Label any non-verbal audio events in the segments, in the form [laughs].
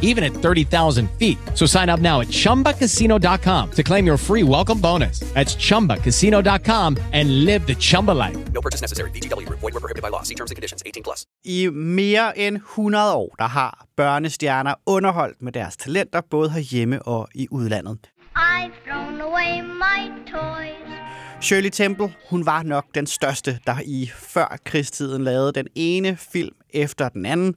even at 30,000 feet. So sign up now at chumbacasino.com to claim your free welcome bonus. That's chumbacasino.com and live the Chumba life. No purchase necessary. VGW Group. Void were prohibited by law. See terms and conditions. 18 plus. I mere end 100 år, der har børnestjerner underholdt med deres talenter, både herhjemme og i udlandet. I've thrown away my toys. Shirley Temple, hun var nok den største, der i før krigstiden lavede den ene film efter den anden.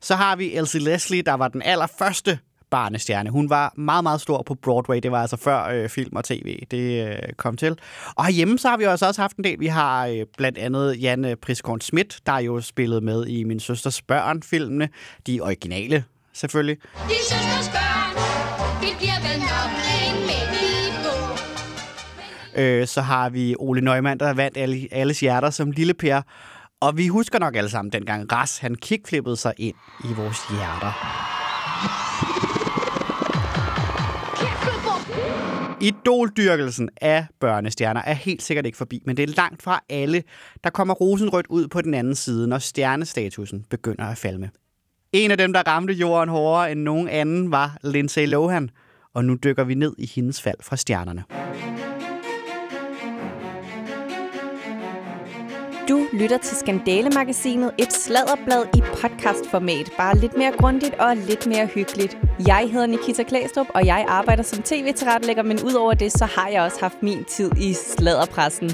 Så har vi Elsie Leslie, der var den allerførste barnestjerne. Hun var meget, meget stor på Broadway. Det var altså før øh, film og tv, det øh, kom til. Og herhjemme så har vi også, også haft en del. Vi har øh, blandt andet Jan Priskorn Schmidt, der jo spillet med i Min Søsters Børn-filmene. De originale, selvfølgelig. De søsters børn, vi bliver vel nok en med Øh, så har vi Ole Neumann, der vandt alle, alles hjerter som lille Per. Og vi husker nok alle sammen dengang Ras, han kickflippede sig ind i vores hjerter. Idoldyrkelsen af børnestjerner er helt sikkert ikke forbi, men det er langt fra alle, der kommer rosenrødt ud på den anden side, når stjernestatusen begynder at falme. En af dem, der ramte jorden hårdere end nogen anden, var Lindsay Lohan, og nu dykker vi ned i hendes fald fra stjernerne. Du lytter til Skandale-magasinet, et sladderblad i podcastformat. Bare lidt mere grundigt og lidt mere hyggeligt. Jeg hedder Nikita Klæstrup, og jeg arbejder som tv-tilrettelægger, men udover det, så har jeg også haft min tid i sladderpressen.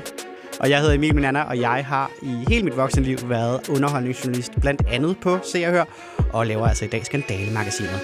Og jeg hedder Emil Minander, og jeg har i hele mit voksenliv været underholdningsjournalist, blandt andet på Se og Hør, og laver altså i dag Skandale-magasinet.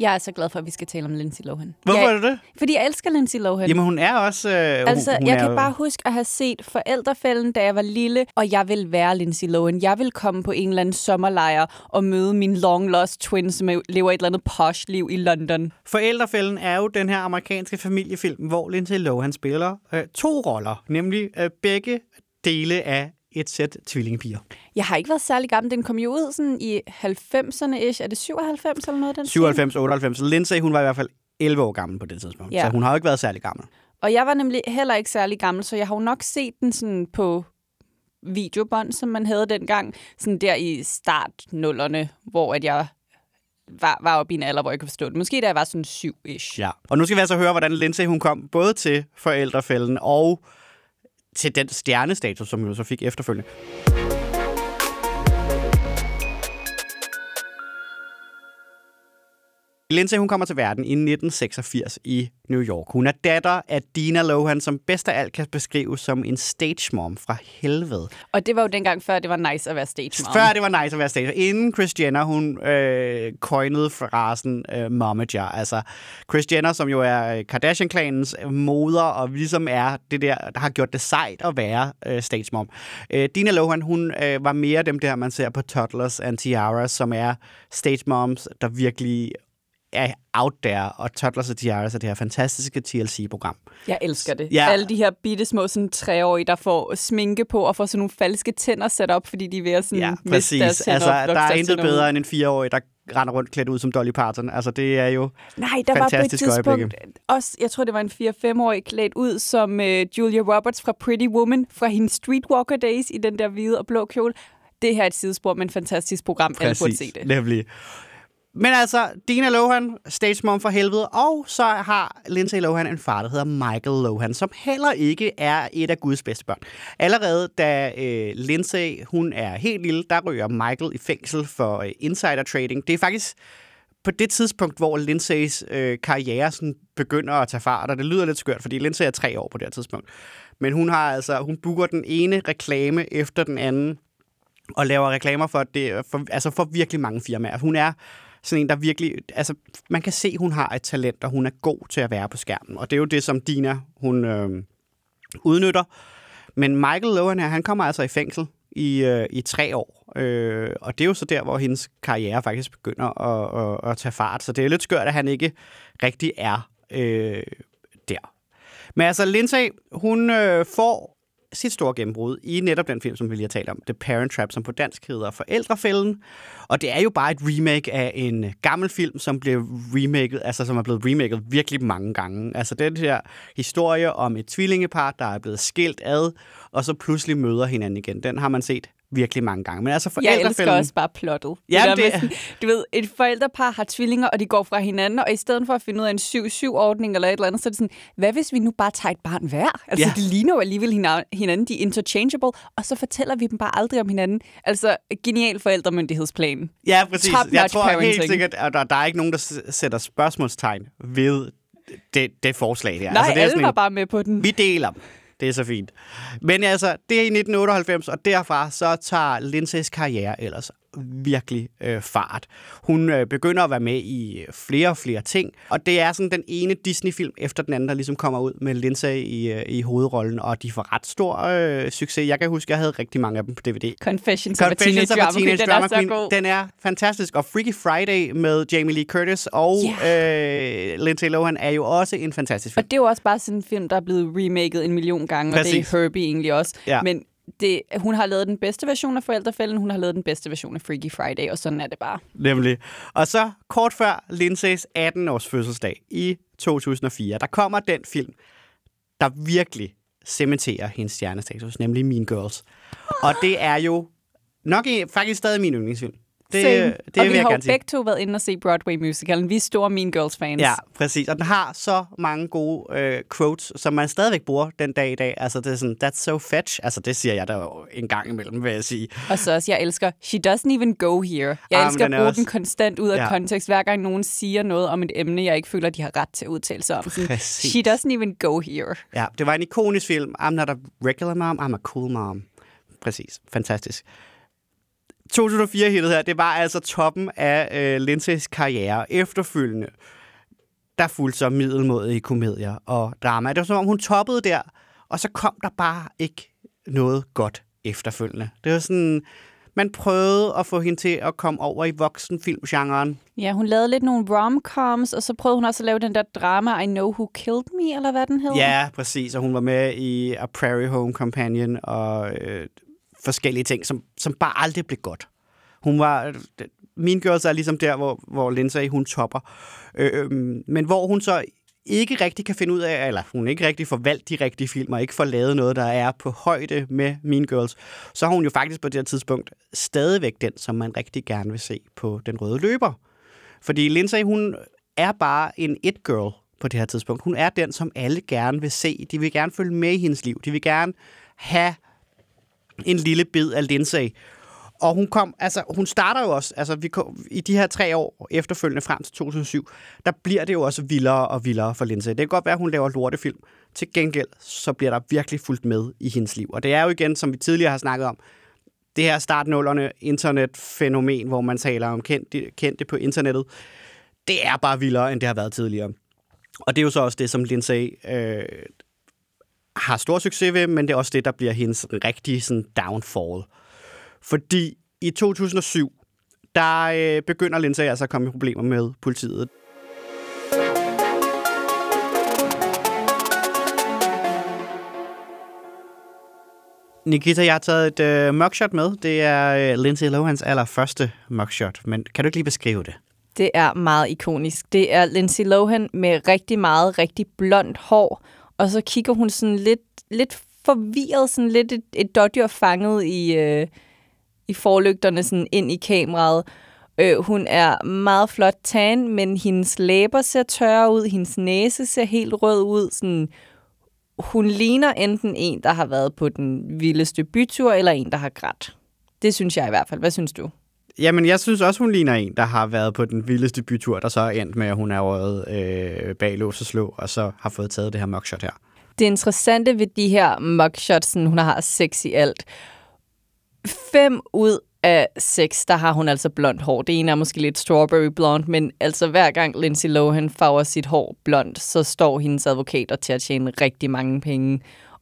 Jeg er så glad for, at vi skal tale om Lindsay Lohan. Hvorfor jeg, er det? Fordi jeg elsker Lindsay Lohan. Jamen, hun er også... Øh, Altså, hun, jeg er, kan bare huske at have set forældrefælden, da jeg var lille, og jeg vil være Lindsay Lohan. Jeg vil komme på en eller anden sommerlejr og møde min long lost twin, som er- lever et eller andet posh liv i London. Forældrefælden er jo den her amerikanske familiefilm, hvor Lindsay Lohan spiller øh, to roller, nemlig øh, begge dele af et sæt tvillingepiger. Jeg har ikke været særlig gammel. Den kom jo ud sådan i 90'erne-ish. Er det 97 eller noget den stil? 97, 98. Lindsay, hun var i hvert fald 11 år gammel på det tidspunkt, Ja. så hun har jo ikke været særlig gammel. Og jeg var nemlig heller ikke særlig gammel, så jeg har jo nok set den sådan på videobånd, som man havde dengang. Sådan der i startnullerne, hvor at jeg var, var oppe i en alder, hvor jeg kunne forstå det. Måske da jeg var sådan syv-ish. Ja. Og nu skal vi altså høre, hvordan Lindsay hun kom både til forældrefælden og til den stjernestatus, som hun så fik efterfølgende. Lindsay hun kommer til verden i 1986 i New York. Hun er datter af Dina Lohan, som bedst af alt kan beskrives som en stage mom fra helvede. Og det var jo dengang før, det var nice at være stage mom. Før det var nice at være stage. Inden Kris Jenner, hun øh, coinede frasen øh, momager. Altså Kris Jenner, som jo er øh, Kardashian-klanens moder, og ligesom er det der, der har gjort det sejt at være øh, stage mom. Øh, Dina Lohan, hun øh, var mere dem der, man ser på Toddlers and Tiaras, som er stage moms, der virkelig er out there, og Toddlers and Tiaras er det her fantastiske TLC-program. Jeg elsker det. Ja. Alle de her bitte små sådan, treårige, der får sminke på og får sådan nogle falske tænder sat op, fordi de er ved at sådan, Ja, miste præcis. deres tænder Altså, og der er intet bedre end en fireårig, der render rundt klædt ud som Dolly Parton. Altså, det er jo Nej, der var på et fantastiske tidspunkt øjeblikke. også, jeg tror det var en 4-5-årig klædt ud som øh, Julia Roberts fra Pretty Woman, fra hendes Streetwalker Days i den der hvide og blå kjole. Det her er et sidespor, men fantastisk program. Alle burde se det. nemlig. Men altså, Dina Lohan, stage mom for helvede, og så har Lindsay Lohan en far, der hedder Michael Lohan, som heller ikke er et af Guds bedste børn. Allerede da øh, Lindsay, hun er helt lille, der ryger Michael i fængsel for øh, insider trading. Det er faktisk på det tidspunkt, hvor Lindsays øh, karriere sådan begynder at tage fart, og det lyder lidt skørt, fordi Lindsay er tre år på det her tidspunkt. Men hun har altså, hun booker den ene reklame efter den anden, og laver reklamer for, det, for, altså for virkelig mange firmaer. Hun er sådan en, der virkelig... Altså, man kan se, hun har et talent, og hun er god til at være på skærmen. Og det er jo det, som Dina, hun øh, udnytter. Men Michael Lohan her, han kommer altså i fængsel i, øh, i tre år. Øh, og det er jo så der, hvor hendes karriere faktisk begynder at, at, at tage fart. Så det er lidt skørt, at han ikke rigtig er øh, der. Men altså, Lindsay, hun øh, får sit store gennembrud i netop den film, som vi lige har talt om, The Parent Trap, som på dansk hedder Forældrefælden. Og det er jo bare et remake af en gammel film, som blev remaket, altså som er blevet remaket virkelig mange gange. Altså den her historie om et tvillingepar, der er blevet skilt ad, og så pludselig møder hinanden igen. Den har man set virkelig mange gange. Men altså Jeg elsker Forældrefælden... også bare plottet. Ja, det- sådan, du ved, et forældrepar har tvillinger, og de går fra hinanden, og i stedet for at finde ud af en 7-7-ordning eller et eller andet, så er det sådan, hvad hvis vi nu bare tager et barn hver? Altså, Ja. de ligner jo alligevel hina- hinanden, de er interchangeable, og så fortæller vi dem bare aldrig om hinanden. Altså, genial forældremyndighedsplan. Ja, præcis. Top-notch Jeg tror helt parenting. sikkert, at der, der er ikke nogen, der sætter spørgsmålstegn ved det, det forslag der. Nej, altså, det er alle sådan var bare med på den. Vi deler. Det er så fint. Men altså, det er i 1998, og derfra så tager Lindsays karriere ellers virkelig øh, fart. Hun øh, begynder at være med i flere og flere ting, og det er sådan den ene Disney-film efter den anden, der ligesom kommer ud med Lindsay i, øh, i hovedrollen, og de får ret stor øh, succes. Jeg kan huske, jeg havde rigtig mange af dem på DVD. Confessions, of a Confessions Teenage of a Drama Queen, Teenage den er Drama Queen. god. Den er fantastisk. Og Freaky Friday med Jamie Lee Curtis og øh, Lindsay Lohan er jo også en fantastisk film. Og det er jo også bare sådan en film, der er blevet remaket en million gange, og Præcis. det er Herbie egentlig også. Ja. Men det, hun har lavet den bedste version af Forældrefælden, hun har lavet den bedste version af Freaky Friday, og sådan er det bare. Nemlig. Og så kort før Lindsays 18-års fødselsdag i 2004, der kommer den film, der virkelig cementerer hendes stjernestatus, nemlig Mean Girls. Og det er jo nok en, faktisk stadig min yndlingsfilm. Det, Same. det og vil vi jeg har jo begge to været inde og se Broadway musicalen. Vi er store Mean Girls fans. Ja, præcis. Og den har så mange gode øh, quotes, som man stadigvæk bruger den dag i dag. Altså, det er sådan, that's so fetch. Altså, det siger jeg da jo en gang imellem, vil jeg sige. Og så også, jeg elsker, she doesn't even go here. Jeg Ah, elsker at bruge også- den konstant ud af Ja. kontekst, hver gang nogen siger noget om et emne, jeg ikke føler, de har ret til at udtale sig om. Sådan, she doesn't even go here. Ja, det var en ikonisk film. I'm not a regular mom, I'm a cool mom. Præcis. Fantastisk. 2004-hittet her, det var altså toppen af øh, Lindsays karriere. Efterfølgende, der fulgte så middelmådige komedier og drama. Det var som om, hun toppede der, og så kom der bare ikke noget godt efterfølgende. Det var sådan, man prøvede at få hende til at komme over i voksenfilmgenren. Ja, hun lavede lidt nogle romcoms, og så prøvede hun også at lave den der drama, I Know Who Killed Me, eller hvad den hed. Ja, præcis. Og hun var med i A Prairie Home Companion og øh, forskellige ting, som, som bare aldrig blev godt. Hun var... Min Girls er ligesom der, hvor, hvor Lindsay, hun topper. Øh, øhm, men hvor hun så ikke rigtig kan finde ud af, eller hun ikke rigtig får valgt de rigtige film, og ikke får lavet noget, der er på højde med Mean Girls, så har hun jo faktisk på det her tidspunkt stadigvæk den, som man rigtig gerne vil se på den røde løber. Fordi Lindsay, hun er bare en it-girl på det her tidspunkt. Hun er den, som alle gerne vil se. De vil gerne følge med i hendes liv. De vil gerne have en lille bid af Lindsay. Og hun kom, altså hun starter jo også, altså vi kom, i de her tre år efterfølgende frem til 2007, der bliver det jo også vildere og vildere for Lindsay. Det kan godt være, at hun laver lortefilm. Til gengæld, så bliver der virkelig fuldt med i hendes liv. Og det er jo igen, som vi tidligere har snakket om, det her startnullerne internetfænomen, hvor man taler om kendte, kendte på internettet, det er bare vildere, end det har været tidligere. Og det er jo så også det, som Lindsay øh, har stor succes ved, men det er også det, der bliver hendes rigtige sådan, downfall. Fordi i 2007, der øh, begynder Lindsay altså at komme i problemer med politiet. Nikita, jeg har taget et øh, mugshot med. Det er øh, Lindsay Lohans allerførste mugshot. Men kan du ikke lige beskrive det? Det er meget ikonisk. Det er Lindsay Lohan med rigtig meget, rigtig blondt hår, og så kigger hun sådan lidt, lidt forvirret, sådan lidt et, et dodger fanget i, øh, i forlygterne sådan ind i kameraet. Øh, hun er meget flot tan, men hendes læber ser tørre ud, hendes næse ser helt rød ud. Sådan, hun ligner enten en, der har været på den vildeste bytur, eller en, der har grædt. Det synes jeg i hvert fald. Hvad synes du? Jamen, jeg synes også, hun ligner en, der har været på den vildeste bytur, der så er endt med, at hun er røget øh, bag lås og slå, og så har fået taget det her mugshot her. Det interessante ved de her mugshots, hun har seks i alt. Fem ud af seks, der har hun altså blondt hår. Det ene er måske lidt strawberry blond, men altså hver gang Lindsay Lohan farver sit hår blondt, så står hendes advokater til at tjene rigtig mange penge.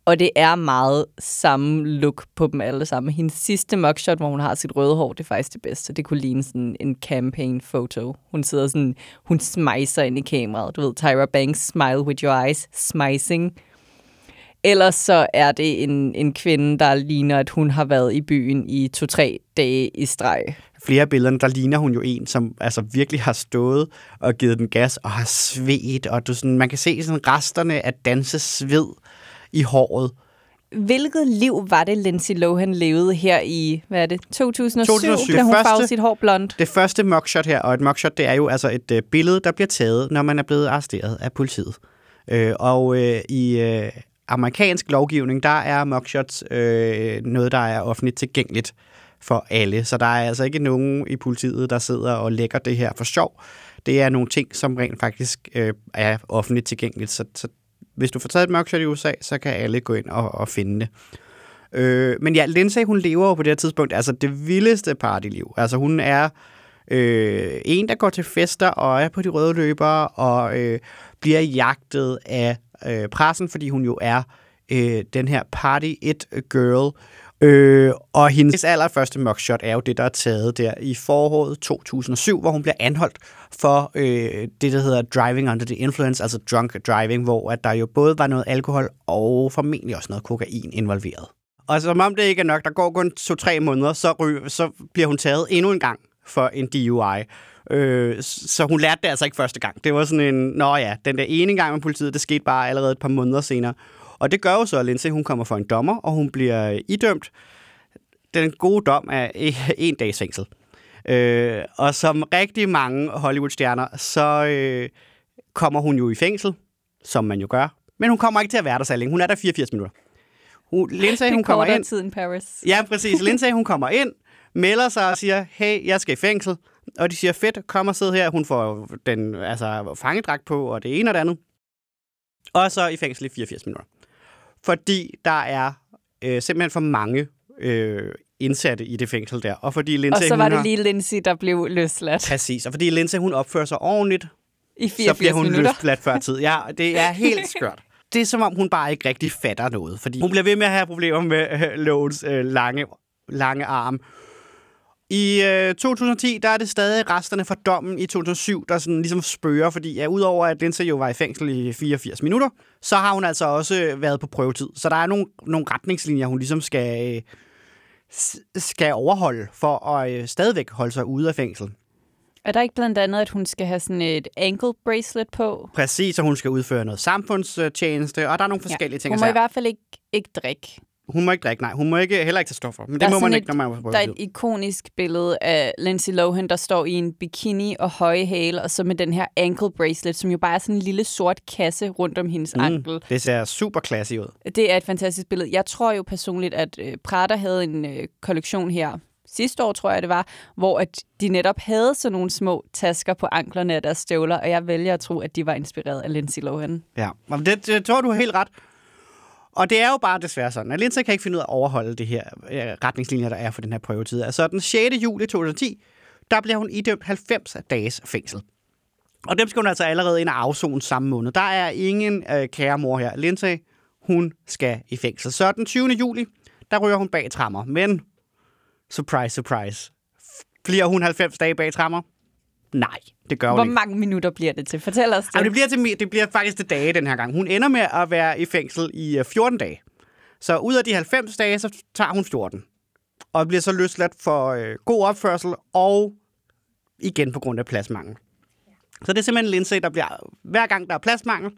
Og det er meget samme look på dem alle sammen. Hendes sidste mugshot, hvor hun har sit røde hår, det er faktisk det bedste. Det kunne ligne sådan en campaign-foto. Hun sidder sådan, hun smiser ind i kameraet. Du ved, Tyra Banks, smile with your eyes, smicing. Ellers så er det en, en kvinde, der ligner, at hun har været i byen i to-tre dage i streg. Flere af billederne, der ligner hun jo en, som altså virkelig har stået og givet den gas og har svedt, og du sådan, man kan se sådan resterne af dansesved i håret. Hvilket liv var det, Lindsay Lohan levede her i, hvad er det, 2007, 2007. da hun Første- farvede sit hår blondt? Det første mugshot her, og et mugshot, det er jo altså et øh, billede, der bliver taget, når man er blevet arresteret af politiet. Øh, og øh, i øh, amerikansk lovgivning, der er mugshots øh, noget, der er offentligt tilgængeligt for alle. Så der er altså ikke nogen i politiet, der sidder og lægger det her for sjov. Det er nogle ting, som rent faktisk øh, er offentligt tilgængeligt. Så, så hvis du får taget et mugshot i USA, så kan alle gå ind og, og finde det. Øh, men ja, Lindsay, hun lever jo på det her tidspunkt altså det vildeste partyliv. Altså hun er øh, en, der går til fester og er på de røde løbere og øh, bliver jagtet af øh, pressen, fordi hun jo er øh, den her party it girl. Øh, og hendes allerførste mugshot er jo det, der er taget der i foråret 2007, hvor hun bliver anholdt for øh, det, der hedder driving under the influence, altså drunk driving, hvor at der jo både var noget alkohol og formentlig også noget kokain involveret. Og som om det ikke er nok, der går kun to-tre måneder, så, ry- så bliver hun taget endnu en gang for en DUI. Øh, så hun lærte det altså ikke første gang. Det var sådan en, nå ja, den der ene gang med politiet, det skete bare allerede et par måneder senere. Og det gør jo så, at Lindsay, hun kommer for en dommer, og hun bliver idømt. Den gode dom er [laughs] en dags fængsel. Øh, og som rigtig mange Hollywood-stjerner, så øh, kommer hun jo i fængsel, som man jo gør. Men hun kommer ikke til at være der så længe. Hun er der 84 minutter. Hun, Lindsay, [laughs] hun er kommer ind. tid end Paris. Ja, præcis. Lindsay, hun kommer ind, melder sig og siger, hey, jeg skal i fængsel. Og de siger, fedt, kom og sid her. Hun får den altså, fangedragt på, og det ene og det andet. Og så i fængsel i 84 minutter. Fordi der er øh, simpelthen for mange øh, indsatte i det fængsel der. Og fordi Lindsay, Og så var det lige Lindsay, der blev løsladt Præcis, og fordi Lindsay, hun opfører sig ordentligt, i så 84 bliver hun minutter. løsladt før tid. Ja, det er [laughs] helt skørt. Det er som om, hun bare ikke rigtig fatter noget, fordi hun bliver ved med at have problemer med øh, lovens øh, lange, lange arm. I øh, 2010, der er det stadig resterne fra dommen i 2007, der sådan ligesom spørger, fordi ja, udover at Lindsay jo var i fængsel i 84 minutter, så har hun altså også været på prøvetid. Så der er nogle, nogle retningslinjer, hun ligesom skal, øh, skal overholde for at øh, stadigvæk holde sig ude af fængsel. Er der ikke blandt andet, at hun skal have sådan et ankle bracelet på? Præcis, og hun skal udføre noget samfundstjeneste, og der er nogle forskellige ting. Hun må i hvert fald ikke, ikke drikke. Hun må ikke drikke, nej. Hun må ikke, heller ikke tage stoffer. Men Der det må man sådan ikke, når man er på Der er et ikonisk billede af Lindsay Lohan, der står i en bikini og høje hæle, og så med den her ankle bracelet, som jo bare er sådan en lille sort kasse rundt om hendes mm. ankel. Det ser super classy ud. Det er et fantastisk billede. Jeg tror jo personligt, at øh, Prada havde en øh, kollektion her sidste år, tror jeg det var, hvor at de netop havde sådan nogle små tasker på anklerne af deres støvler, og jeg vælger at tro, at de var inspireret af Lindsay Lohan. Ja, og det, det tror du helt ret. Og det er jo bare desværre sådan, at Lindsay kan ikke finde ud af at overholde det her øh, retningslinjer, der er for den her prøvetid. Altså den 6. juli 2010, der bliver hun idømt 90 dages fængsel. Og dem skal hun altså allerede ind og afzone samme måned. Der er ingen øh, kære mor her. Lindsay, hun skal i fængsel. Så den 20. juli, der ryger hun bag trammer. Men, surprise, surprise, bliver hun 90 dage bag trammer? Nej, det gør hun Hvor ikke. mange minutter bliver det til? Fortæl os det. Jamen, det, bliver til, det bliver faktisk til dage den her gang. Hun ender med at være i fængsel i øh, 14 dage. Så ud af de 90 dage, så tager hun 14. Og bliver så løsladt for øh, god opførsel og igen på grund af pladsmangel. Så det er simpelthen Lindsay, der bliver... Hver gang der er pladsmangel,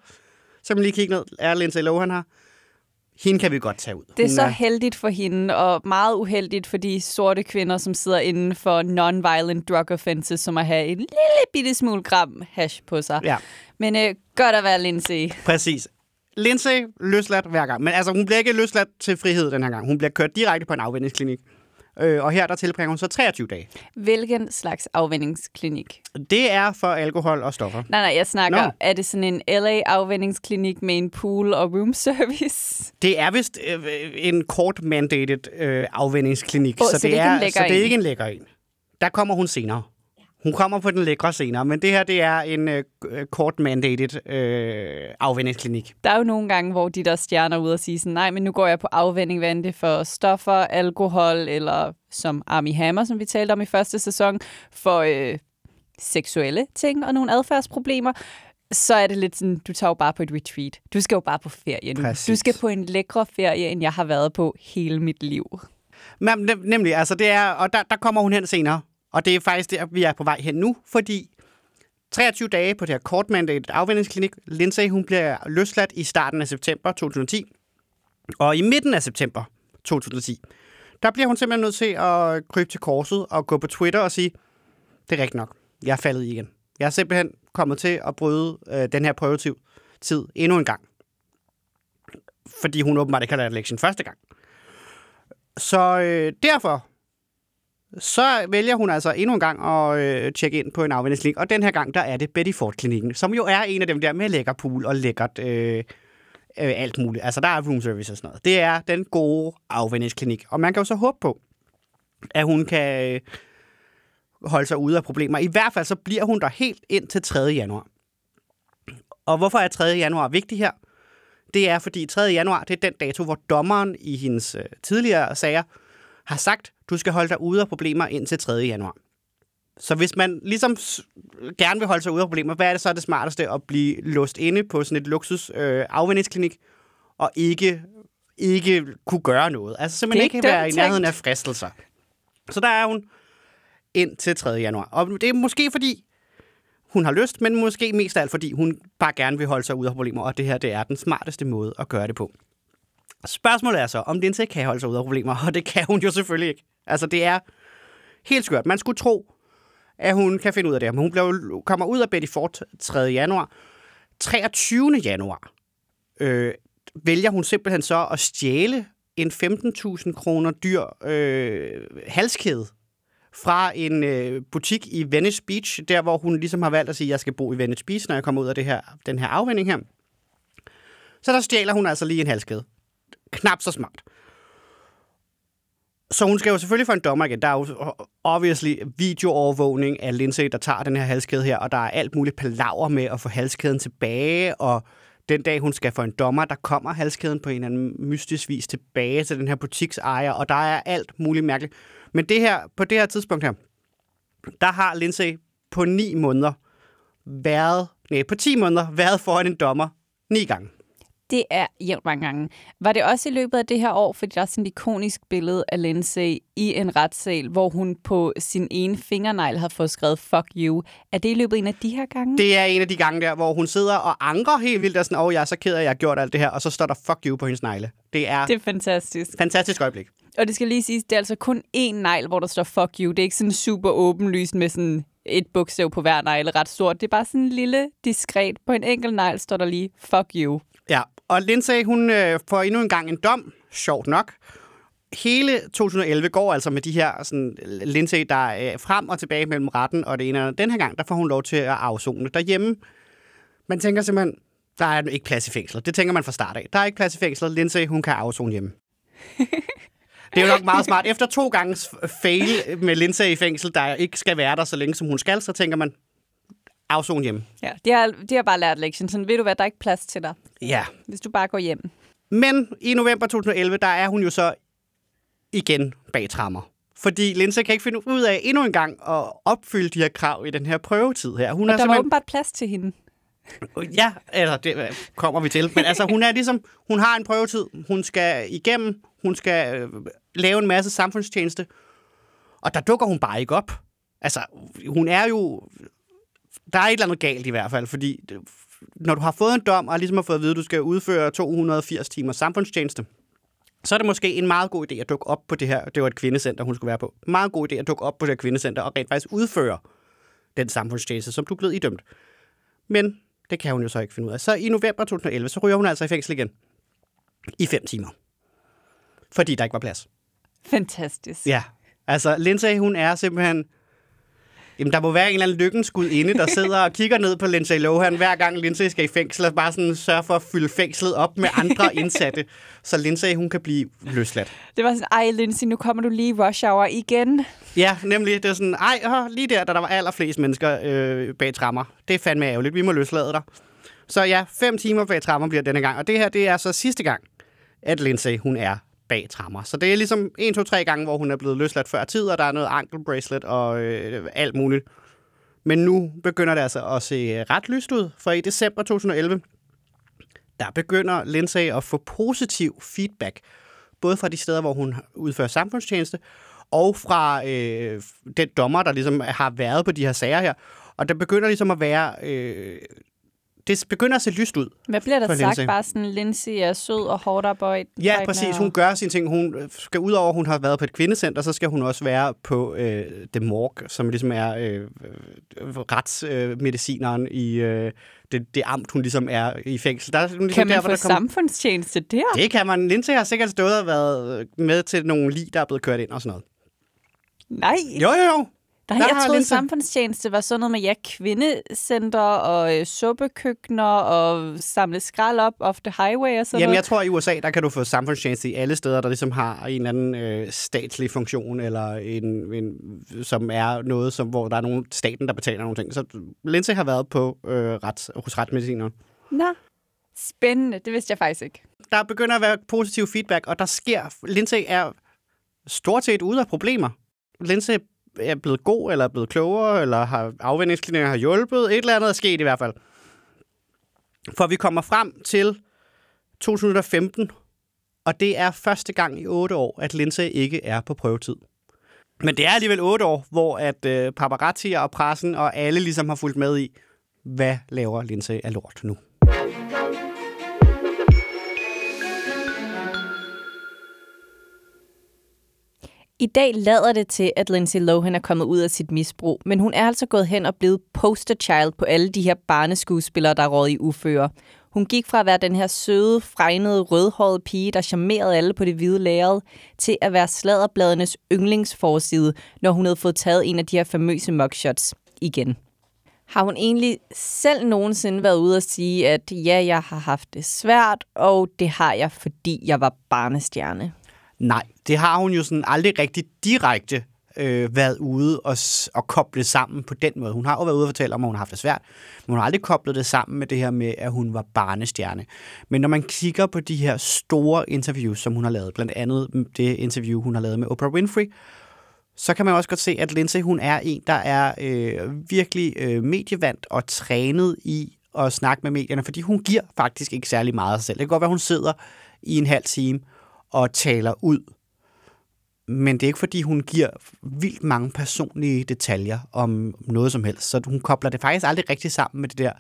så man lige kigge ned, er Lindsay Lohan her. Hende kan vi godt tage ud. Det er Hun så heldigt for hende, og meget uheldigt for de sorte kvinder, som sidder inden for non-violent drug offenses, som at have en lille bitte smule gram hash på sig. Ja. Men øh, godt at være Lindsay. Præcis. Lindsay løsladt hver gang. Men altså, hun bliver ikke løsladt til frihed den her gang. Hun bliver kørt direkte på en afvendingsklinik. Øh, og her der tilbringer hun så 23 dage. Hvilken slags afvendingsklinik? Det er for alkohol og stoffer. Nej, nej, jeg snakker. Nå. Er det sådan en LA-afvendingsklinik med en pool og room service? Det er vist øh, en kort mandated øh, afvendingsklinik. Åh, så det er så det er ikke en lækker en. Der kommer hun senere. Hun kommer på den lækre senere, men det her det er en øh, kort mandated øh, afvendingsklinik. Der er jo nogle gange, hvor de der stjerner er ude og sige sådan, nej, men nu går jeg på afvending, hvad det for stoffer, alkohol, eller som Army Hammer, som vi talte om i første sæson, for øh, seksuelle ting og nogle adfærdsproblemer. Så er det lidt sådan, du tager jo bare på et retreat. Du skal jo bare på ferie nu. Præcis. Du skal på en lækre ferie, end jeg har været på hele mit liv. Men, nem, nemlig, altså det er, og der, der kommer hun hen senere. Og det er faktisk der, vi er på vej hen nu, fordi 23 dage på det her kortmandate afvendingsklinik. Lindsay, hun bliver løsladt i starten af september 2010. Og i midten af september 2010, der bliver hun simpelthen nødt til at krybe til korset og gå på Twitter og sige, det er rigtigt nok, jeg er faldet igen. Jeg er simpelthen kommet til at bryde øh, den her prøvetid tid endnu en gang. Fordi hun åbenbart ikke har lært lektion første gang. Så øh, derfor så vælger hun altså endnu en gang at øh, tjekke ind på en afvendingsklinik. Og den her gang, der er det Betty Ford-klinikken, som jo er en af dem der med lækker pool og lækkert øh, øh, alt muligt. Altså, der er room service og sådan noget. Det er den gode afvendingsklinik. Og man kan jo så håbe på, at hun kan øh, holde sig ude af problemer. I hvert fald så bliver hun der helt ind til 3. januar. Og hvorfor er 3. januar vigtig her? Det er, fordi 3. januar, det er den dato, hvor dommeren i hendes øh, tidligere sager har sagt, du skal holde dig ude af problemer indtil 3. januar. Så hvis man ligesom gerne vil holde sig ude af problemer, hvad er det så det smarteste at blive låst inde på sådan et luksus øh, afvendingsklinik og ikke, ikke kunne gøre noget? Altså simpelthen er ikke være i nærheden af fristelser. Så der er hun ind til 3. januar. Og det er måske fordi, hun har lyst, men måske mest af alt fordi, hun bare gerne vil holde sig ude af problemer, og det her det er den smarteste måde at gøre det på. Spørgsmålet er så, om Lindsay kan holde sig ud af problemer, og det kan hun jo selvfølgelig ikke. Altså, det er helt skørt. Man skulle tro, at hun kan finde ud af det men hun blev, kommer ud af Betty Ford 3. januar. 23. januar øh, vælger hun simpelthen så at stjæle en 15.000 kroner dyr øh, halskæde fra en øh, butik i Venice Beach, der hvor hun ligesom har valgt at sige, at jeg skal bo i Venice Beach, når jeg kommer ud af det her, den her afvending her. Så der stjæler hun altså lige en halskæde. Knap så smart. Så hun skal jo selvfølgelig for en dommer igen. Der er jo obviously videoovervågning af Lindsay, der tager den her halskæde her, og der er alt muligt palaver med at få halskæden tilbage, og den dag, hun skal for en dommer, der kommer halskæden på en eller anden mystisk vis tilbage til den her butiksejer, og der er alt muligt mærkeligt. Men det her, på det her tidspunkt her, der har Lindsay på ni måneder været, nej, på 10 måneder været foran en dommer ni gange. Det er jævnt mange gange. Var det også i løbet af det her år, fordi der er sådan et ikonisk billede af Lindsay i en retssal, hvor hun på sin ene fingernegl har fået skrevet fuck you. Er det i løbet af en af de her gange? Det er en af de gange der, hvor hun sidder og anker helt vildt, og sådan, åh, oh, jeg er så ked af, at jeg har gjort alt det her, og så står der fuck you på hendes negle. Det er det et er fantastisk. fantastisk øjeblik. Og det skal lige siges, det er altså kun én negl, hvor der står fuck you. Det er ikke sådan super åbenlyst med sådan et bogstav på hver negl ret stort. Det er bare sådan en lille, diskret. På en enkelt negl står der lige fuck you. Ja, og Lindsay, hun øh, får endnu en gang en dom, sjovt nok. Hele 2011 går altså med de her sådan, Lindsay, der er frem og tilbage mellem retten og det ene og. Den her gang, der får hun lov til at afzone derhjemme. Man tænker simpelthen, der er ikke plads i fængslet. Det tænker man fra start af. Der er ikke plads i fængslet. Lindsay, hun kan afzone hjemme. [laughs] Det er jo nok meget smart. Efter to gange fail med Lindsay i fængsel, der ikke skal være der så længe, som hun skal, så tænker man, afzone hjemme. Ja, de har, de har bare lært lektion. Sådan, ved du hvad, der er ikke plads til dig, Ja, hvis du bare går hjem. Men i november 2011, der er hun jo så igen bag trammer. Fordi Lindsay kan ikke finde ud af endnu en gang at opfylde de her krav i den her prøvetid her. Hun Og er der var simpelthen... åbenbart plads til hende. Ja, eller det øh, kommer vi til. Men altså, hun er ligesom, hun har en prøvetid. Hun skal igennem, hun skal øh, lave en masse samfundstjeneste. Og der dukker hun bare ikke op. Altså, hun er jo... Der er et eller andet galt i hvert fald, fordi når du har fået en dom, og ligesom har fået at vide, at du skal udføre 280 timer samfundstjeneste, så er det måske en meget god idé at dukke op på det her. Det var et kvindecenter, hun skulle være på. Meget god idé at dukke op på det her kvindecenter og rent faktisk udføre den samfundstjeneste, som du blevet idømt. Men det kan hun jo så ikke finde ud af. Så i november 2011, så ryger hun altså i fængsel igen. I fem timer. Fordi der ikke var plads. Fantastisk. Ja. Altså, Lindsay, hun er simpelthen... Jamen, der må være en eller anden lykkenskud inde, der sidder og kigger ned på Lindsay Lohan, hver gang Lindsay skal i fængsel, og bare sådan sørge for at fylde fængslet op med andre indsatte, så Lindsay, hun kan blive løsladt. Det var sådan, ej Lindsay, nu kommer du lige rush hour igen. Ja, nemlig. Det er sådan, ej, åh, lige der, da der var allerflest mennesker øh, bag trammer. Det er fandme ærgerligt. Vi må løslade dig. Så ja, fem timer bag trammer bliver denne gang. Og det her, det er så sidste gang, at Lindsay, hun er bag trammer. Så det er ligesom en, to, tre gange, hvor hun er blevet løsladt før tid, og der er noget ankle bracelet og øh, alt muligt. Men nu begynder det altså at se øh, ret lyst ud, for i december 2011, der begynder Lindsay at få positiv feedback, både fra de steder, hvor hun udfører samfundstjeneste, og fra øh, den dommer, der ligesom har været på de her sager her. Og der begynder ligesom at være... Øh, det begynder at se lyst ud. Hvad bliver der sagt? Lindsay. Bare sådan, Lindsay er sød og hårdt arbejde. Ja, præcis. Hun gør sine ting. Hun skal ud over, at hun har været på et kvindecenter, så skal hun også være på øh, The Morgue, som ligesom er øh, øh, retsmedicineren øh, i øh, det, det amt, hun ligesom er i fængsel. Der er ligesom Kan man der, få der kommer- samfundstjeneste der? Det kan man. Lindsay har sikkert stået og været med til nogle lig, der er blevet kørt ind og sådan noget. Nej. Jo, jo, jo. Nej, Der jeg troede, Lindsay- samfundstjeneste var sådan noget med, ja, kvindecenter og øh, suppekøkkener og samle skrald op off the highway og sådan Jamen, noget. jeg tror, i USA, der kan du få samfundstjeneste i alle steder, der ligesom har en eller anden øh, statslig funktion, eller en, en, som er noget, som, hvor der er nogen staten, der betaler nogle ting. Så Lindsay har været på øh, ret, hos retsmedicineren. Nå, spændende. Det vidste jeg faktisk ikke. Der begynder at være positiv feedback, og der sker... Lindsay er stort set ude af problemer. Lindsay er blevet god, eller er blevet klogere, eller har afvendingsklinikker har hjulpet. Et eller andet er sket i hvert fald. For vi kommer frem til 2015, og det er første gang i otte år, at Lindsay ikke er på prøvetid. Men det er alligevel otte år, hvor at øh, paparazzi og pressen og alle ligesom har fulgt med i, hvad laver Lindsay af lort nu. I dag lader det til, at Lindsay Lohan er kommet ud af sit misbrug, men hun er altså gået hen og blevet poster child på alle de her barneskuespillere, der er råd i uføre. Hun gik fra at være den her søde, fregnede, rødhårede pige, der charmerede alle på det hvide lærred, til at være sladderbladenes yndlingsforside, når hun havde fået taget en af de her famøse mugshots igen. Har hun egentlig selv nogensinde været ude og sige, at ja, jeg har haft det svært, og det har jeg, fordi jeg var barnestjerne? Nej, det har hun jo sådan aldrig rigtig direkte øh, været ude og, og koble sammen på den måde. Hun har jo været ude og fortælle om, at hun har haft det svært, men hun har aldrig koblet det sammen med det her med, at hun var barnestjerne. Men når man kigger på de her store interviews, som hun har lavet, blandt andet det interview, hun har lavet med Oprah Winfrey, så kan man også godt se, at Lindsay, hun er en, der er øh, virkelig øh, medievant og trænet i at snakke med medierne, fordi hun giver faktisk ikke særlig meget af sig selv. Det kan godt være, hun sidder i en halv time og taler ud, men det er ikke, fordi hun giver vildt mange personlige detaljer om noget som helst, så hun kobler det faktisk aldrig rigtig sammen med det der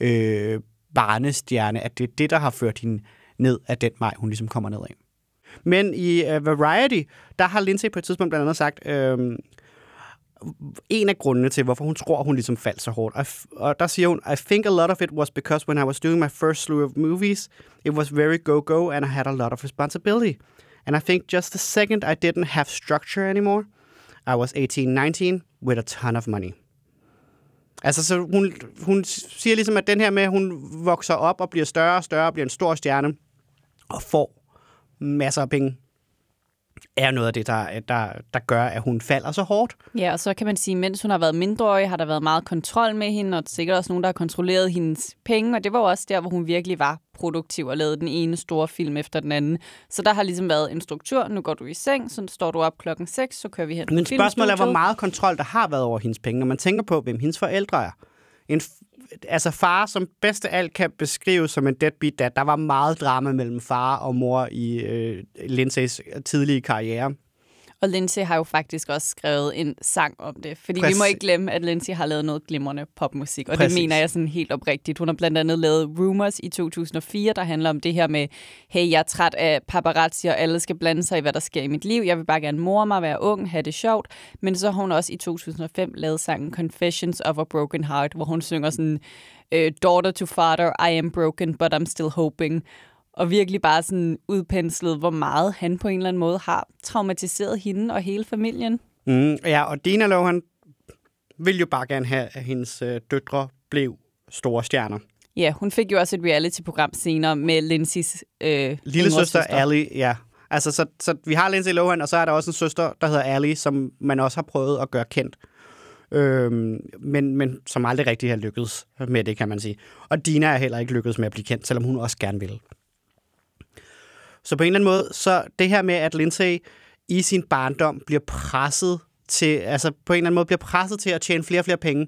øh, barnestjerne, at det er det, der har ført hende ned af den vej, hun ligesom kommer ned af. Men i uh, Variety, der har Lindsay på et tidspunkt blandt andet sagt, øh, en af grundene til, hvorfor hun tror, hun ligesom faldt så hårdt. Og, f- og der siger hun, I think a lot of it was because when I was doing my first slew of movies, it was very go-go and I had a lot of responsibility. And I think just the second I didn't have structure anymore, I was 18-19 with a ton of money. Altså, så hun, hun siger ligesom, at den her med, at hun vokser op og bliver større og større og bliver en stor stjerne og får masser af penge, er noget af det, der, der, der gør, at hun falder så hårdt. Ja, og så kan man sige, mens hun har været mindreårig, har der været meget kontrol med hende, og sikkert også nogen, der har kontrolleret hendes penge, og det var jo også der, hvor hun virkelig var produktiv og lavede den ene store film efter den anden. Så der har ligesom været en struktur. Nu går du i seng, så står du op klokken 6, så kører vi hen Men spørgsmålet er, hvor meget kontrol der har været over hendes penge. Når man tænker på, hvem hendes forældre er, en altså far, som bedst af alt kan beskrives som en deadbeat dad. Der var meget drama mellem far og mor i øh, Lindsays tidlige karriere. Og Lindsay har jo faktisk også skrevet en sang om det. Fordi Præcis. vi må ikke glemme, at Lindsay har lavet noget glimrende popmusik. Og Præcis. det mener jeg sådan helt oprigtigt. Hun har blandt andet lavet Rumors i 2004, der handler om det her med, hey, jeg er træt af paparazzi, og alle skal blande sig i, hvad der sker i mit liv. Jeg vil bare gerne more mig, være ung, have det sjovt. Men så har hun også i 2005 lavet sangen Confessions of a Broken Heart, hvor hun synger sådan, øh, Daughter to father, I am broken, but I'm still hoping og virkelig bare sådan udpenslet, hvor meget han på en eller anden måde har traumatiseret hende og hele familien. Mm, ja, og Dina Lohan ville jo bare gerne have, at hendes øh, døtre blev store stjerner. Ja, hun fik jo også et reality-program senere med Lindsays øh, Lille søster Ali, ja. Altså, så, så vi har Lindsay Lohan, og så er der også en søster, der hedder Ali, som man også har prøvet at gøre kendt. Øhm, men, men som aldrig rigtig har lykkedes med det, kan man sige. Og Dina er heller ikke lykkedes med at blive kendt, selvom hun også gerne vil. Så på en eller anden måde, så det her med, at Lindsay i sin barndom bliver presset til, altså på en eller anden måde bliver presset til at tjene flere og flere penge.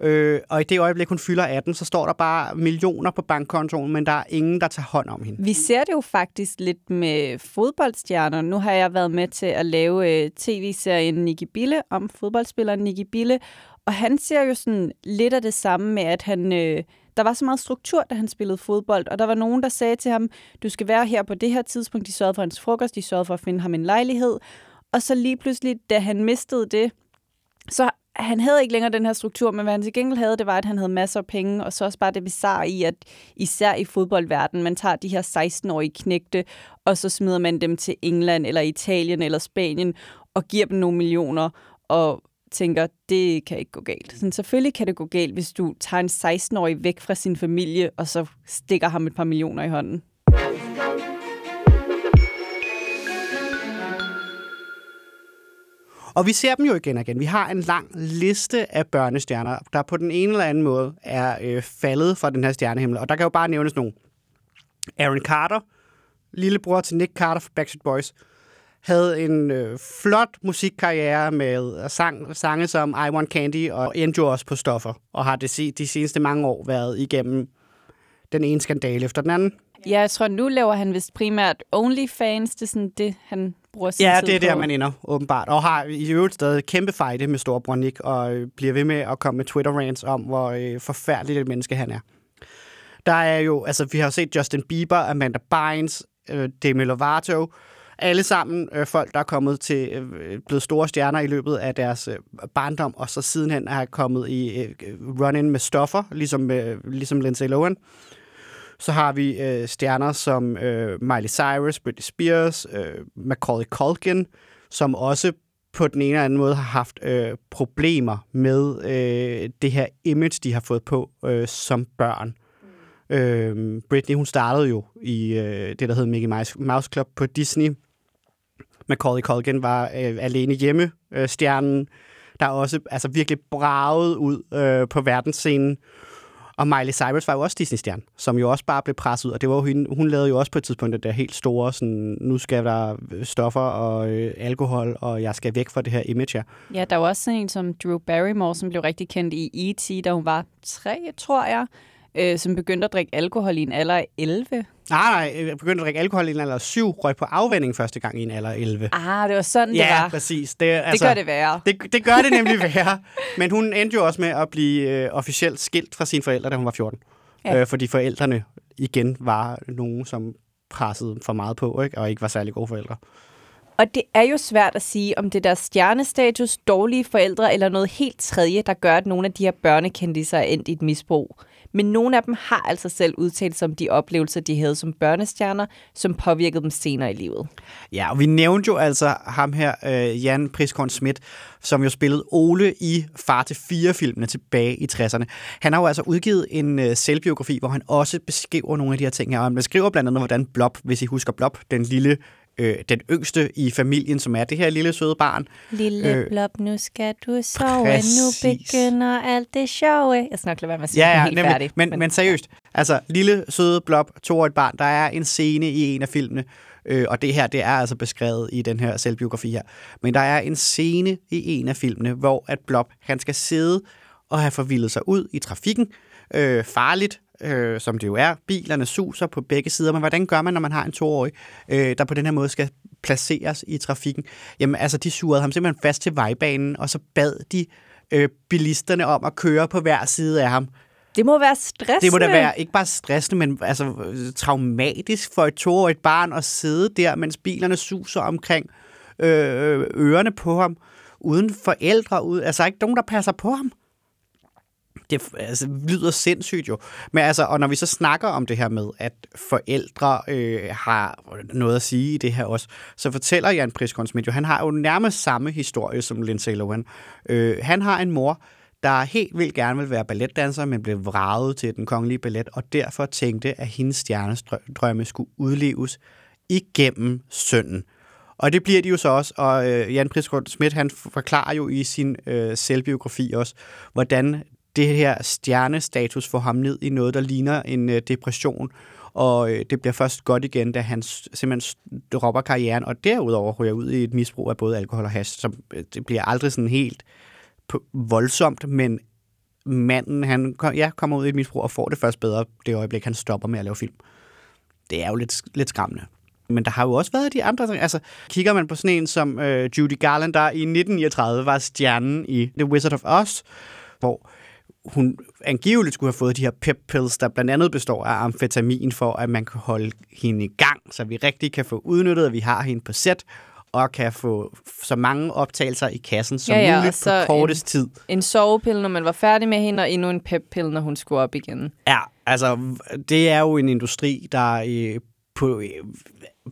Øh, og i det øjeblik, hun fylder 18, så står der bare millioner på bankkontoen, men der er ingen, der tager hånd om hende. Vi ser det jo faktisk lidt med fodboldstjerner. Nu har jeg været med til at lave øh, tv-serien Nicky Bille om fodboldspilleren Nicky Bille, og han ser jo sådan lidt af det samme med, at han... Øh, der var så meget struktur, da han spillede fodbold, og der var nogen, der sagde til ham, du skal være her på det her tidspunkt. De sørgede for hans frokost, de sørgede for at finde ham en lejlighed. Og så lige pludselig, da han mistede det, så han havde ikke længere den her struktur, men hvad han til gengæld havde, det var, at han havde masser af penge, og så også bare det bizarre i, at især i fodboldverdenen, man tager de her 16-årige knægte, og så smider man dem til England, eller Italien, eller Spanien, og giver dem nogle millioner, og tænker, det kan ikke gå galt. Sådan, selvfølgelig kan det gå galt, hvis du tager en 16-årig væk fra sin familie, og så stikker ham et par millioner i hånden. Og vi ser dem jo igen og igen. Vi har en lang liste af børnestjerner, der på den ene eller anden måde er øh, faldet fra den her stjernehimmel. Og der kan jo bare nævnes nogle. Aaron Carter, lillebror til Nick Carter fra Backstreet Boys, havde en øh, flot musikkarriere med sang, sange som I Want Candy og jo også på stoffer, og har det de seneste mange år været igennem den ene skandale efter den anden. Ja, jeg tror, nu laver han vist primært OnlyFans. Det er sådan det, han bruger sin Ja, det er der, på. man ender, åbenbart. Og har i øvrigt stadig kæmpe fejde med storebror Nick, og øh, bliver ved med at komme med Twitter-rants om, hvor øh, forfærdeligt et menneske han er. Der er jo, altså vi har set Justin Bieber, Amanda Bynes, øh, Demi Lovato, alle sammen øh, folk, der er kommet til, øh, blevet store stjerner i løbet af deres øh, barndom, og så sidenhen er kommet i øh, run-in med stoffer, ligesom, øh, ligesom Lindsay Lohan. Så har vi øh, stjerner som øh, Miley Cyrus, Britney Spears, øh, Macaulay Culkin, som også på den ene eller anden måde har haft øh, problemer med øh, det her image, de har fået på øh, som børn. Øh, Britney, hun startede jo i øh, det, der hedder Mickey Mouse, Club på Disney. Macaulay Culkin var øh, alene hjemme, øh, stjernen, der også altså, virkelig braget ud øh, på verdensscenen. Og Miley Cyrus var jo også Disney-stjerne, som jo også bare blev presset ud. Og det var jo hende, hun lavede jo også på et tidspunkt det der helt store, sådan, nu skal der stoffer og øh, alkohol, og jeg skal væk fra det her image her. Ja, der var også sådan en som Drew Barrymore, som blev rigtig kendt i E.T., da hun var tre, tror jeg, øh, som begyndte at drikke alkohol i en alder af 11. Nej, nej, jeg begyndte at drikke alkohol i en alder af syv, røg på afvænding første gang i en alder af 11. Ah, det var sådan, det ja, var. præcis. Det, altså, Det gør det værre. Det, det gør det nemlig værre. [laughs] Men hun endte jo også med at blive øh, officielt skilt fra sine forældre, da hun var 14. Ja. Ja. Øh, fordi forældrene igen var nogen, som pressede for meget på, ikke? og ikke var særlig gode forældre. Og det er jo svært at sige, om det er deres stjernestatus, dårlige forældre eller noget helt tredje, der gør, at nogle af de her børnekendiser er endt i et misbrug. Men nogle af dem har altså selv udtalt sig om de oplevelser, de havde som børnestjerner, som påvirkede dem senere i livet. Ja, og vi nævnte jo altså ham her, øh, Jan Priskorn Schmidt, som jo spillede Ole i Far til fire-filmene tilbage i 60'erne. Han har jo altså udgivet en øh, selvbiografi, hvor han også beskriver nogle af de her ting her. Og han beskriver blandt andet, hvordan Blob, hvis I husker Blob, den lille øh, den yngste i familien, som er det her lille søde barn. Lille Øh, Blob, nu skal du sove, præcis. nu begynder alt det sjove. Jeg skal nok lade være med at sige Ja, ja, helt nemlig. færdig. Men, men, men seriøst, altså lille søde Blob, toårigt barn, der er en scene i en af filmene, øh, og det her, det er altså beskrevet i den her selvbiografi her. Men der er en scene i en af filmene, hvor at Blob, han skal sidde at have forvildet sig ud i trafikken. Øh, farligt, øh, som det jo er. Bilerne suser på begge sider, men hvordan gør man, når man har en toårig, øh, der på den her måde skal placeres i trafikken? Jamen altså, de surede ham simpelthen fast til vejbanen, og så bad de øh, bilisterne om at køre på hver side af ham. Det må være stressende. Det må da være ikke bare stressende, men altså øh, traumatisk for et toårigt barn at sidde der, mens bilerne suser omkring øh, ørerne på ham, uden forældre, uden, altså ikke nogen, der passer på ham. Det altså, lyder sindssygt jo. Men altså, og når vi så snakker om det her med, at forældre øh, har noget at sige i det her også, så fortæller Jan Priskorn Schmidt jo, han har jo nærmest samme historie som Lindsay Lohan. Øh, han har en mor, der helt vildt gerne vil være balletdanser, men blev vraget til den kongelige ballet, og derfor tænkte, at hendes stjernedrømme skulle udleves igennem sønnen. Og det bliver de jo så også, og øh, Jan Prisgaard Schmidt, han forklarer jo i sin øh, selvbiografi også, hvordan det her stjernestatus får ham ned i noget, der ligner en øh, depression, og øh, det bliver først godt igen, da han simpelthen dropper karrieren, og derudover ryger ud i et misbrug af både alkohol og hash, så øh, det bliver aldrig sådan helt voldsomt, men manden, han ja, kommer ud i et misbrug og får det først bedre det øjeblik, han stopper med at lave film. Det er jo lidt, lidt skræmmende. Men der har jo også været de andre ting. Altså, kigger man på sådan en som øh, Judy Garland, der i 1939 var stjernen i The Wizard of Oz, hvor hun angiveligt skulle have fået de her pep pills, der blandt andet består af amfetamin, for at man kan holde hende i gang, så vi rigtig kan få udnyttet, at vi har hende på sæt, og kan få så mange optagelser i kassen som Ja, ja, muligt så på kortest tid. En sovepille, når man var færdig med hende, og endnu en peppille, når hun skulle op igen. Ja, altså, det er jo en industri, der øh, på, øh,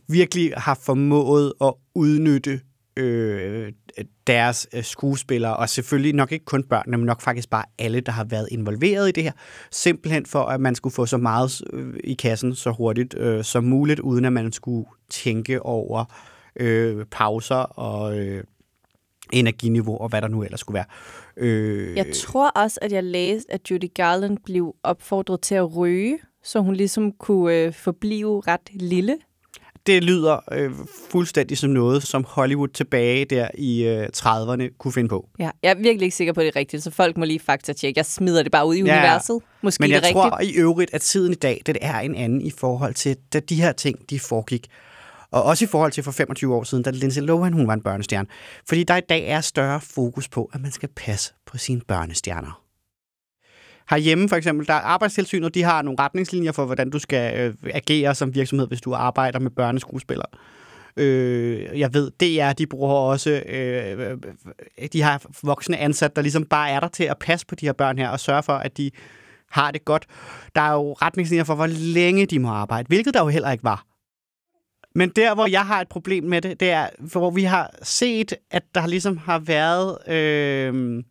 virkelig har formået at udnytte øh, deres øh, skuespillere, og selvfølgelig nok ikke kun børnene, men nok faktisk bare alle, der har været involveret i det her, simpelthen for, at man skulle få så meget øh, i kassen så hurtigt øh, som muligt, uden at man skulle tænke over øh, pauser og øh, energiniveau, og hvad der nu ellers skulle være. Øh, Jeg tror også, at jeg læste, at Judy Garland blev opfordret til at ryge, så hun ligesom kunne øh, forblive ret lille det lyder øh, fuldstændig som noget, som Hollywood tilbage der i øh, 30'erne kunne finde på. Ja, jeg er virkelig ikke sikker på, det er rigtigt, så folk må lige faktatjekke. Jeg smider det bare ud i Ja, universet. Måske Men jeg det tror rigtigt. i øvrigt, at tiden i dag, det er en anden i forhold til, da de her ting, de foregik. Og også i forhold til for 25 år siden, da Lindsay Lohan, hun var en børnestjerne. Fordi der i dag er større fokus på, at man skal passe på sine børnestjerner. Herhjemme for eksempel, der er arbejdstilsynet, de har nogle retningslinjer for, hvordan du skal øh, agere som virksomhed, hvis du arbejder med børneskuespillere. Øh, jeg ved, DR, de bruger også, øh, de har voksne ansat, der ligesom bare er der til at passe på de her børn her, og sørge for, at de har det godt. Der er jo retningslinjer for, hvor længe de må arbejde, hvilket der jo heller ikke var. Men der, hvor jeg har et problem med det, det er, hvor vi har set, at der ligesom har været øh,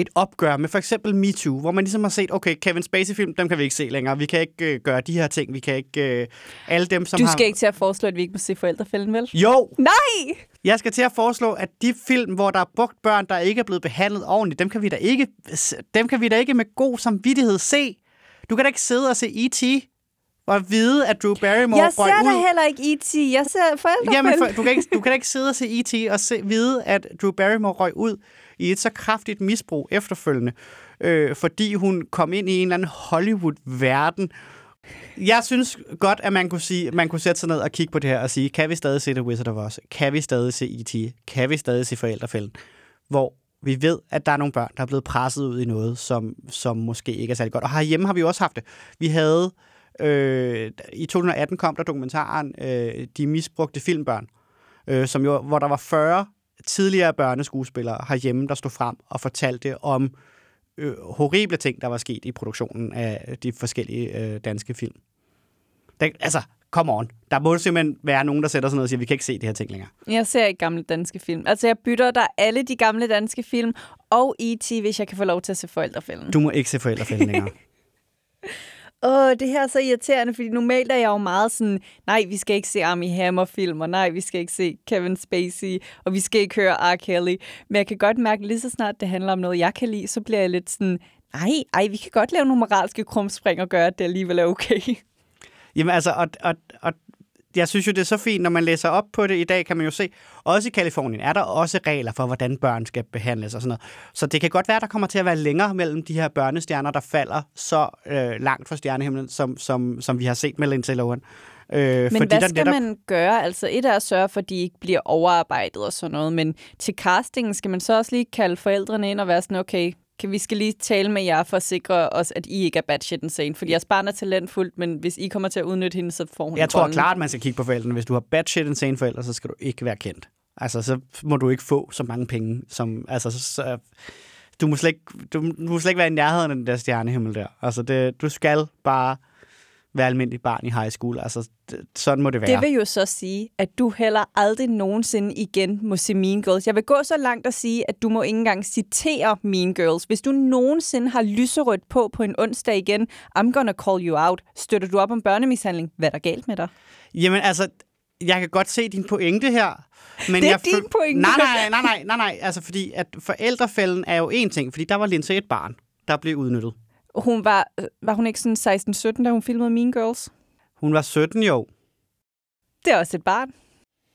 et opgør med for eksempel MeToo, hvor man ligesom har set, okay, Kevin Spacey-film, dem kan vi ikke se længere. Vi kan ikke øh, gøre de her ting. Vi kan ikke... Øh, alle dem, som Du har... skal ikke til at foreslå, at vi ikke må se forældrefælden, vel? Jo, Nej! jeg skal til at foreslå, at de film, hvor der er brugt børn, der ikke er blevet behandlet ordentligt, dem kan vi da ikke, dem kan vi da ikke med god samvittighed se. Du kan da ikke sidde og se E.T. og vide, at Drew Barrymore Jeg ser da ud. heller ikke E.T. Jeg ser forældrefælden. Jamen, for, du, kan ikke, du kan da ikke sidde og se E.T. og se, vide, at Drew Barrymore røg ud i et så kraftigt misbrug efterfølgende, øh, fordi hun kom ind i en eller anden Hollywood-verden. Jeg synes godt, at man kunne, sige, man kunne sætte sig ned og kigge på det her og sige, kan vi stadig se The Wizard of Oz? Kan vi stadig se E.T.? Kan vi stadig se Forældrefælden? Hvor vi ved, at der er nogle børn, der er blevet presset ud i noget, som, som måske ikke er særlig godt. Og herhjemme har vi også haft det. Vi havde... Øh, I 2018 kom der dokumentaren øh, De misbrugte filmbørn, øh, som jo, hvor der var 40 tidligere børneskuespillere herhjemme, der stod frem og fortalte om øh, horrible ting, der var sket i produktionen af de forskellige øh, danske film. Det, altså, come on. Der må simpelthen være nogen, der sætter sig ned og siger, vi kan ikke se de her ting længere. Jeg ser ikke gamle danske film. Altså, jeg bytter der alle de gamle danske film og E.T., hvis jeg kan få lov til at se forældrefælden. Du må ikke se forældrefælden længere. [laughs] Åh, det her er så irriterende, fordi normalt er jeg jo meget sådan, nej, vi skal ikke se Army Hammer-film, og nej, vi skal ikke se Kevin Spacey, og vi skal ikke høre R. Kelly. Men jeg kan godt mærke, lige så snart det handler om noget, jeg kan lide, så bliver jeg lidt sådan, nej, ej, vi kan godt lave nogle moralske krumspring og gøre, at det alligevel er okay. Jamen altså, og, og, og jeg synes jo, det er så fint, når man læser op på det i dag, kan man jo se, også i Kalifornien er der også regler for, hvordan børn skal behandles og sådan noget. Så det kan godt være, der kommer til at være længere mellem de her børnestjerner, der falder så øh, langt fra stjernehimlen, som, som, som vi har set med Lindsay Lohan. Øh, Men fordi hvad der skal man gøre? Altså et er at sørge for, at de ikke bliver overarbejdet og sådan noget, men til castingen skal man så også lige kalde forældrene ind og være sådan, okay, kan vi skal lige tale med jer for at sikre os, at I ikke er bad shit insane. Fordi jeres barn er talentfuldt, men hvis I kommer til at udnytte hende, så får hun Jeg tror rollen. klart, man skal kigge på forældrene. Hvis du har bad shit insane forældre, så skal du ikke være kendt. Altså, så må du ikke få så mange penge, som... Altså, så, så, du, må slet ikke, du, du må slet ikke være i nærheden af den der stjernehimmel der. Altså, det, du skal bare være almindelig barn i high school. Altså, det, sådan må det være. Det vil jo så sige, at du heller aldrig nogensinde igen må se Mean Girls. Jeg vil gå så langt at sige, at du må ikke engang citere Mean Girls. Hvis du nogensinde har lyserødt på på en onsdag igen, I'm gonna call you out. Støtter du op om børnemishandling? Hvad er der galt med dig? Jamen altså, jeg kan godt se din pointe her. Men Det er jeg din pointe. Nej, nej, nej, nej, nej, nej. Altså, fordi at forældrefælden er jo en ting, fordi der var Lindsay et barn, der blev udnyttet. Hun var, øh, var hun ikke sådan 16-17, da hun filmede Mean Girls? Hun var 17 jo. Det er også et barn.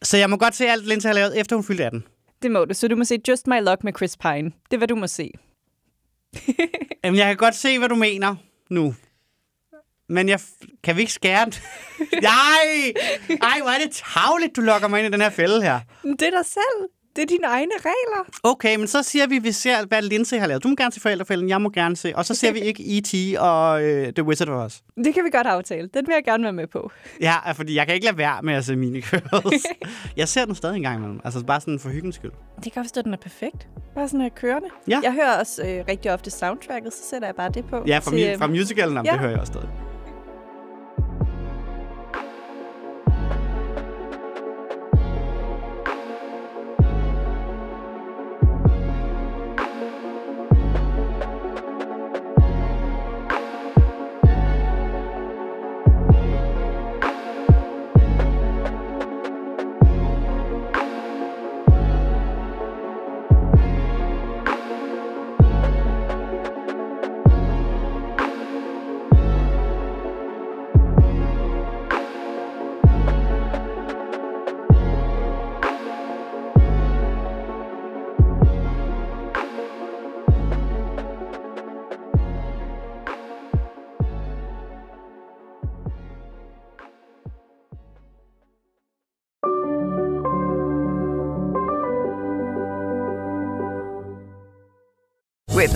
Så jeg må godt se alt, Lindsay har lavet, efter hun fyldte 18. Det må du. Så du må se Just My Luck med Chris Pine. Det er, hvad du må se. [laughs] Jamen, jeg kan godt se, hvad du mener nu. Men jeg kan vi ikke skære den? [laughs] Nej! Ej, hvor er det tavligt, du lokker mig ind i den her fælde her. Det er dig selv. Det er dine egne regler. Okay, men så siger vi, at vi ser, hvad Lindsay har lavet. Du må gerne se forældrefælden, jeg må gerne se. Og så ser vi ikke E.T. og øh, The Wizard of Oz. Det kan vi godt aftale. Den vil jeg gerne være med på. Ja, fordi jeg kan ikke lade være med at se mine girls. [laughs] jeg ser den stadig en gang imellem. Altså bare sådan for hyggens skyld. Det kan forstå, at den er perfekt. Bare sådan her kørende. Ja. Jeg hører også øh, rigtig ofte soundtracket, så sætter jeg bare det på. Ja, fra, til, mi- øh, fra musicalen, ja. ja. det hører jeg også stadig.